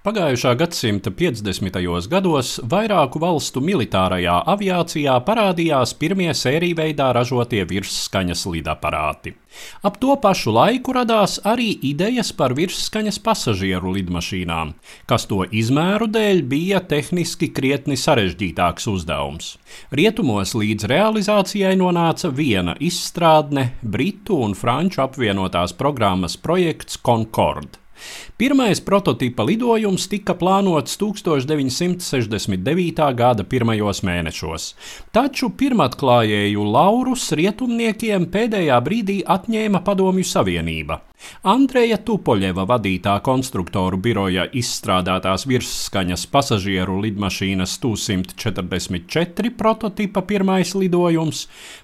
Pagājušā gadsimta 50. gados vairāku valstu militārajā aviācijā parādījās pirmie sēriju veidā ražotie virsskaņas lidaparāti. Ap to pašu laiku radās arī idejas par virsskaņas pasažieru lidmašīnām, kas to izmēru dēļ bija tehniski krietni sarežģītāks uzdevums. Rietumos līdz realizācijai nonāca viena izstrādne - Britu un Franču apvienotās programmas projekts Concorde. Pirmais prototypa lidojums tika plānots 1969. gada pirmajos mēnešos, taču pirmatklājēju laurus rietumniekiem pēdējā brīdī atņēma Padomju Savienība. Andreja Tupoļeva vadītā konstruktoru biroja izstrādātās virsskaņas pasažieru lidmašīnas 244 prototypa pirmais lidojums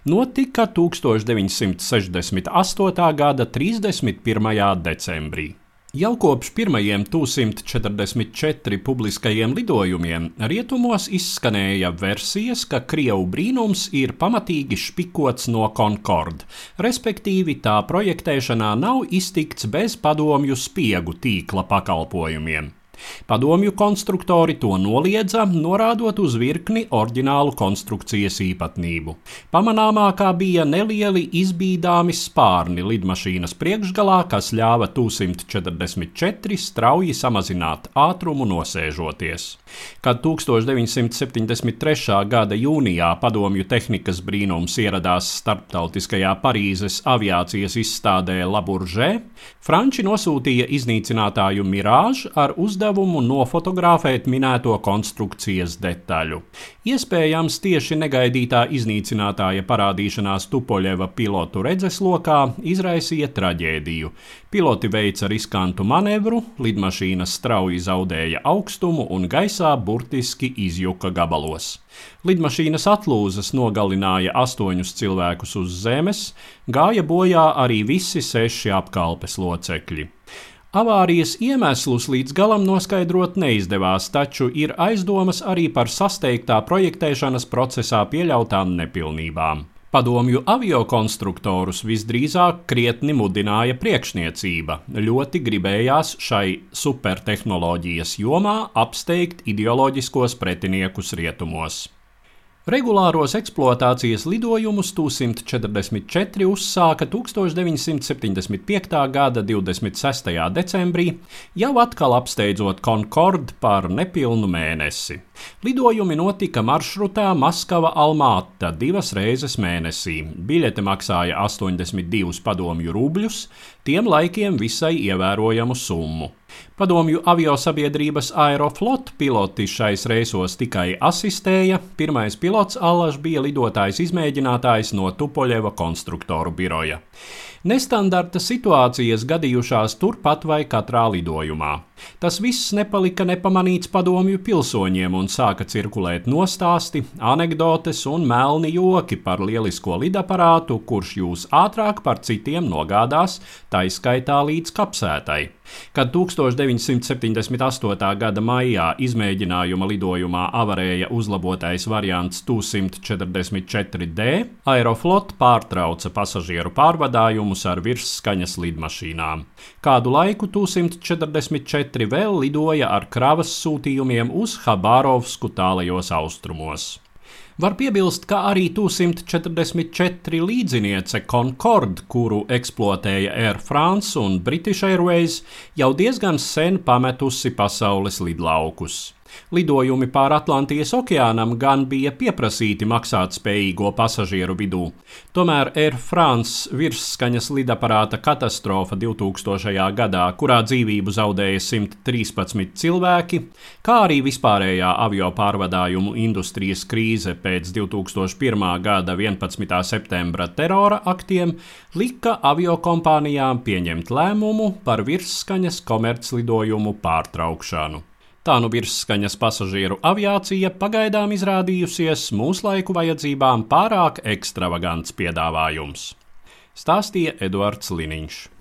notika 1968. gada 31. decembrī. Jau kopš pirmajiem 244 publiskajiem lidojumiem rietumos izskanēja versijas, ka Krievu brīnums ir pamatīgi špikots no Concorde, respektīvi tā projektēšanā nav iztikts bez padomju spiegu tīkla pakalpojumiem. Padomju konstruktori to noliedza, norādot uz virkni oriģinālu konstrukcijas īpatnību. Pamanāmākā bija nelieli izbīdāmi spārni lidmašīnas priekšgalā, kas ļāva 244 strauji samazināt ātrumu nosēžoties. Kad 1973. gada jūnijā padomju tehnikas brīnums ieradās starptautiskajā Parīzes aviācijas izstādē Laburžē, Franči nosūtīja iznīcinātāju Mirāžu ar uzdevumu uzdevumu nofotografēt minēto konstrukcijas detaļu. Iespējams, tieši negaidītā iznīcinātāja parādīšanās Tupoļeva pilotu redzeslokā izraisīja traģēdiju. Piloti veica riskantu manevru, lidmašīna strauji zaudēja augstumu un gaisā burtiski izjuka gabalos. Lidmašīnas atlūzas nogalināja astoņus cilvēkus uz zemes, gāja bojā arī visi seši apkalpes locekļi. Avārijas iemeslus līdz galam noskaidrot neizdevās, taču ir aizdomas arī par sasteigtā projektēšanas procesā pieļautām nepilnībām. Padomju aviokonstruktorus visdrīzāk krietni mudināja priekšniecība. Ļoti gribējās šai supertehnoloģijas jomā apsteigt ideoloģiskos pretiniekus rietumos. Regulāros eksploatācijas lidojumus 144 uzsāka 1975. gada 26. decembrī, jau atkal apsteidzot Concorde par nepilnu mēnesi. Lidojumi notika maršrutā Maskava-Almāta divas reizes mēnesī. Biļete maksāja 82 padomju rubļus, tiem laikiem visai ievērojamu summu. Padomju aviosabiedrības Aeroflot piloti šais reisos tikai asistēja. Pirmais pilots Allaž bija lidotājs izmēģinātājs no Tupoļeva konstruktoru biroja. Nestandarta situācijas gadījušās turpat vai katrā lidojumā. Tas viss nepalika nepamanīts padomju pilsoņiem un sāka cirkulēt nostāsti, anekdotes un melni joki par lielisko lidaparātu, kurš jūs ātrāk par citiem nogādās, taiskaitā līdz kapsētai. Kad 1978. gada maijā izmēģinājuma lidojumā avarēja uzlabotais variants 244D, Aeroflot pārtrauca pasažieru pārvadājumus ar virsskaņas lidmašīnām. Kādu laiku 244 četri vēl lidoja ar kravas sūtījumiem uz Habārovsku tālajos austrumos. Var piebilst, ka arī 244 līdziniece Concorde, kuru eksploatēja Air France un British Airways, jau diezgan sen pametusi pasaules lidlaukus. Lidojumi pār Atlantijas okeānam gan bija pieprasīti maksātspējīgo pasažieru vidū. Tomēr Air France virsskaņas lidaparāta katastrofa 2000. gadā, kurā dzīvību zaudēja 113 cilvēki, kā arī vispārējā avio pārvadājumu industrijas krīze pēc 2001. gada 11. septembra terora aktiem, lika aviokompānijām pieņemt lēmumu par virsskaņas komerclidojumu pārtraukšanu. Tā nu virsskaņas pasažieru aviācija pagaidām izrādījusies mūslaiku vajadzībām pārāk ekstravagants piedāvājums. Stāstīja Eduards Liniņš.